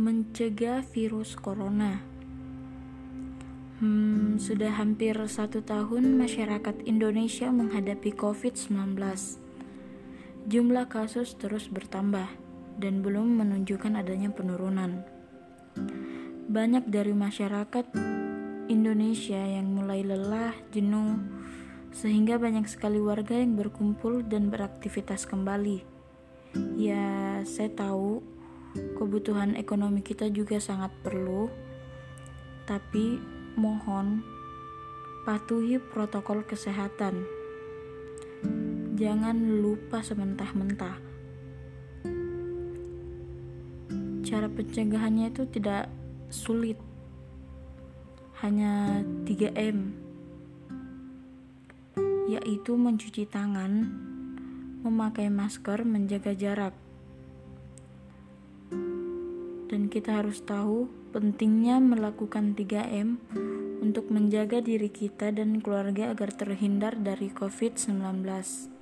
Mencegah virus corona. Hmm, sudah hampir satu tahun masyarakat Indonesia menghadapi COVID-19. Jumlah kasus terus bertambah dan belum menunjukkan adanya penurunan. Banyak dari masyarakat Indonesia yang mulai lelah, jenuh, sehingga banyak sekali warga yang berkumpul dan beraktivitas kembali. Ya, saya tahu kebutuhan ekonomi kita juga sangat perlu, tapi mohon patuhi protokol kesehatan. Jangan lupa sementah-mentah. Cara pencegahannya itu tidak sulit. Hanya 3M. Yaitu mencuci tangan, memakai masker, menjaga jarak dan kita harus tahu pentingnya melakukan 3M untuk menjaga diri kita dan keluarga agar terhindar dari COVID-19.